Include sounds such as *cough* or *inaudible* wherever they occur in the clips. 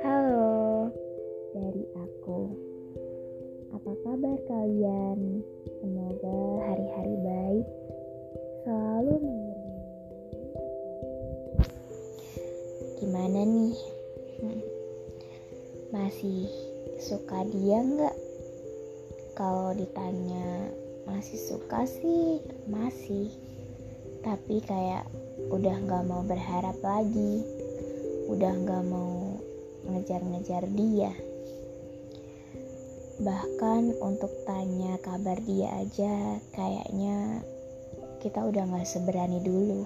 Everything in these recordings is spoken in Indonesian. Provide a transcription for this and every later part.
Halo, dari aku. Apa kabar kalian? Semoga hari-hari baik selalu mengiringi. Gimana nih? Hmm. Masih suka dia nggak? Kalau ditanya masih suka sih, masih. Tapi kayak udah nggak mau berharap lagi, udah nggak mau ngejar-ngejar dia. Bahkan untuk tanya kabar dia aja, kayaknya kita udah gak seberani dulu.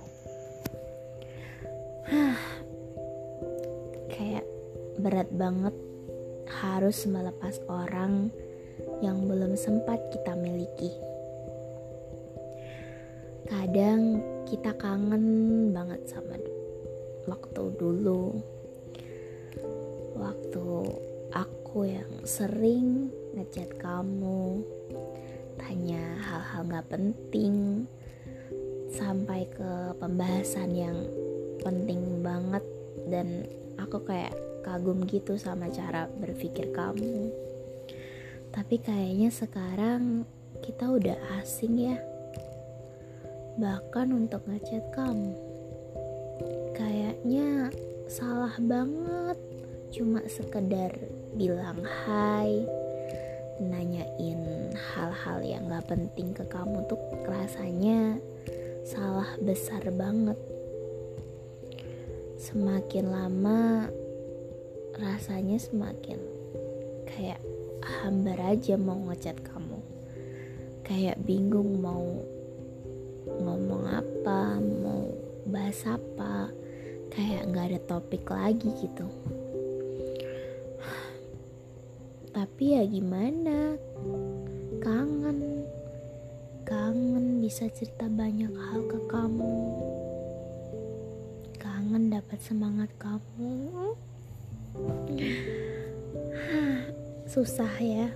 Kayak berat banget harus melepas orang yang belum sempat kita miliki. Kadang kita kangen banget sama waktu dulu. Waktu aku yang sering ngechat kamu tanya hal-hal gak penting sampai ke pembahasan yang penting banget. Dan aku kayak kagum gitu sama cara berpikir kamu. Tapi kayaknya sekarang kita udah asing ya bahkan untuk ngechat kamu. Kayaknya salah banget. Cuma sekedar bilang hai nanyain hal-hal yang gak penting ke kamu tuh rasanya salah besar banget. Semakin lama rasanya semakin kayak hambar aja mau ngechat kamu. Kayak bingung mau ngomong apa mau bahas apa kayak nggak ada topik lagi gitu. Tapi ya gimana? Kangen. Kangen bisa cerita banyak hal ke kamu. Kangen dapat semangat kamu. *sighs* Susah ya.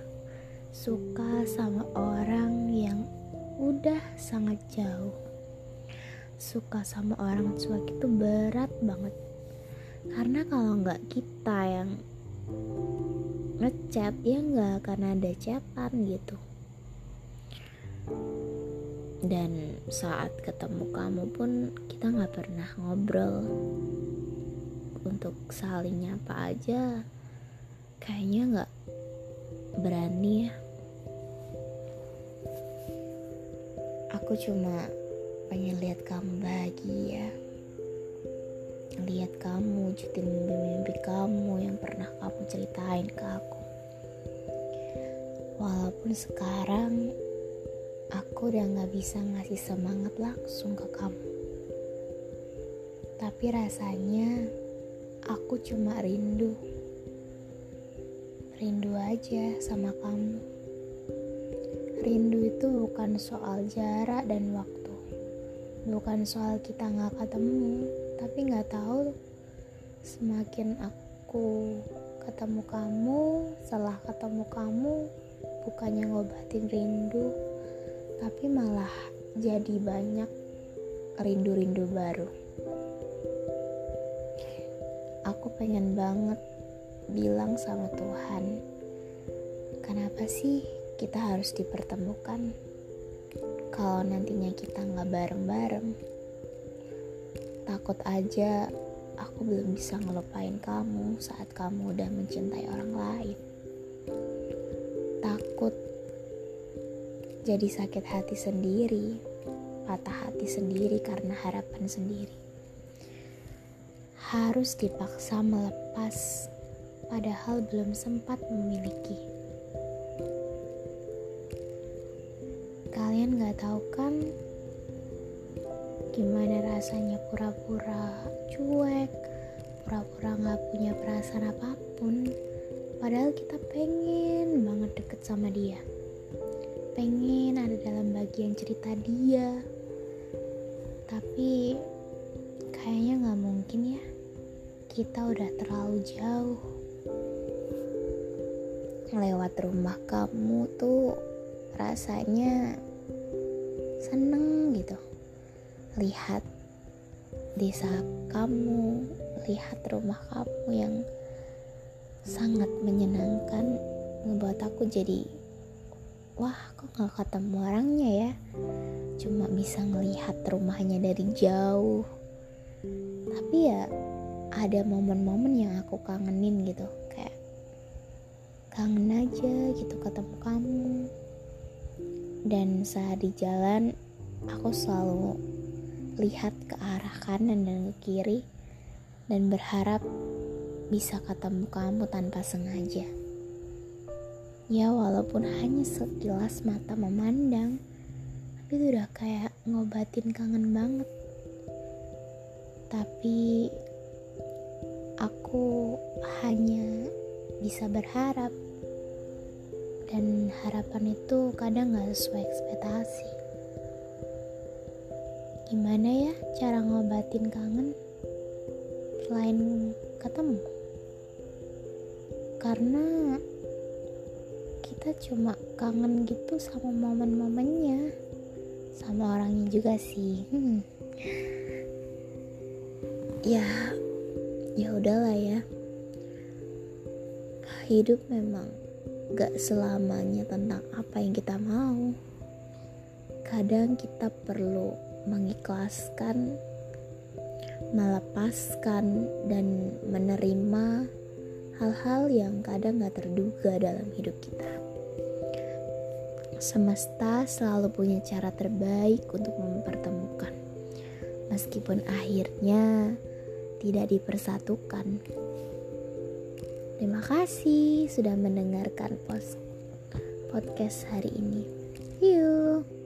Suka sama orang yang udah sangat jauh suka sama orang tua itu berat banget. Karena kalau nggak kita yang ngechat ya nggak karena ada chatan gitu. Dan saat ketemu kamu pun kita nggak pernah ngobrol. Untuk saling nyapa aja kayaknya nggak berani ya. Aku cuma pengen lihat kamu bahagia. Lihat kamu wujudin mimpi-mimpi kamu yang pernah kamu ceritain ke aku. Walaupun sekarang aku udah gak bisa ngasih semangat langsung ke kamu. Tapi rasanya aku cuma rindu. Rindu aja sama kamu. Rindu itu bukan soal jarak dan waktu bukan soal kita gak ketemu tapi nggak tahu semakin aku ketemu kamu setelah ketemu kamu bukannya ngobatin rindu tapi malah jadi banyak rindu-rindu baru. Aku pengen banget bilang sama Tuhan kenapa sih kita harus dipertemukan kalau nantinya kita nggak bareng-bareng Takut aja aku belum bisa ngelupain kamu saat kamu udah mencintai orang lain. Takut jadi sakit hati sendiri, patah hati sendiri karena harapan sendiri. Harus dipaksa melepas, padahal belum sempat memiliki. Kalian gak tahu kan gimana rasanya pura-pura cuek pura-pura gak punya perasaan apa pun. Padahal kita pengen banget deket sama dia. Pengen ada dalam bagian cerita dia. Tapi kayaknya gak mungkin ya. Kita udah terlalu jauh. Lewat rumah kamu tuh rasanya seneng gitu. Lihat di saat kamu lihat rumah kamu yang sangat menyenangkan ngebuat aku jadi wah kok gak ketemu orangnya ya? Cuma bisa ngelihat rumahnya dari jauh. Tapi ya ada momen-momen yang aku kangenin gitu kayak kangen aja gitu ketemu kamu dan saat di jalan aku selalu lihat ke arah kanan dan ke kiri dan berharap bisa ketemu kamu tanpa sengaja. Ya walaupun hanya sekilas mata memandang, tapi itu udah kayak ngobatin kangen banget. Tapi aku hanya bisa berharap dan harapan itu kadang gak sesuai ekspektasi. Gimana ya cara ngobatin kangen selain ketemu? karena kita cuma kangen gitu sama momen-momennya sama orangnya juga sih hmm. ya ya udahlah ya hidup memang gak selamanya tentang apa yang kita mau kadang kita perlu mengikhlaskan melepaskan dan menerima hal-hal yang kadang gak terduga dalam hidup kita. Semesta selalu punya cara terbaik untuk mempertemukan, meskipun akhirnya tidak dipersatukan. Terima kasih sudah mendengarkan podcast hari ini. Yuk.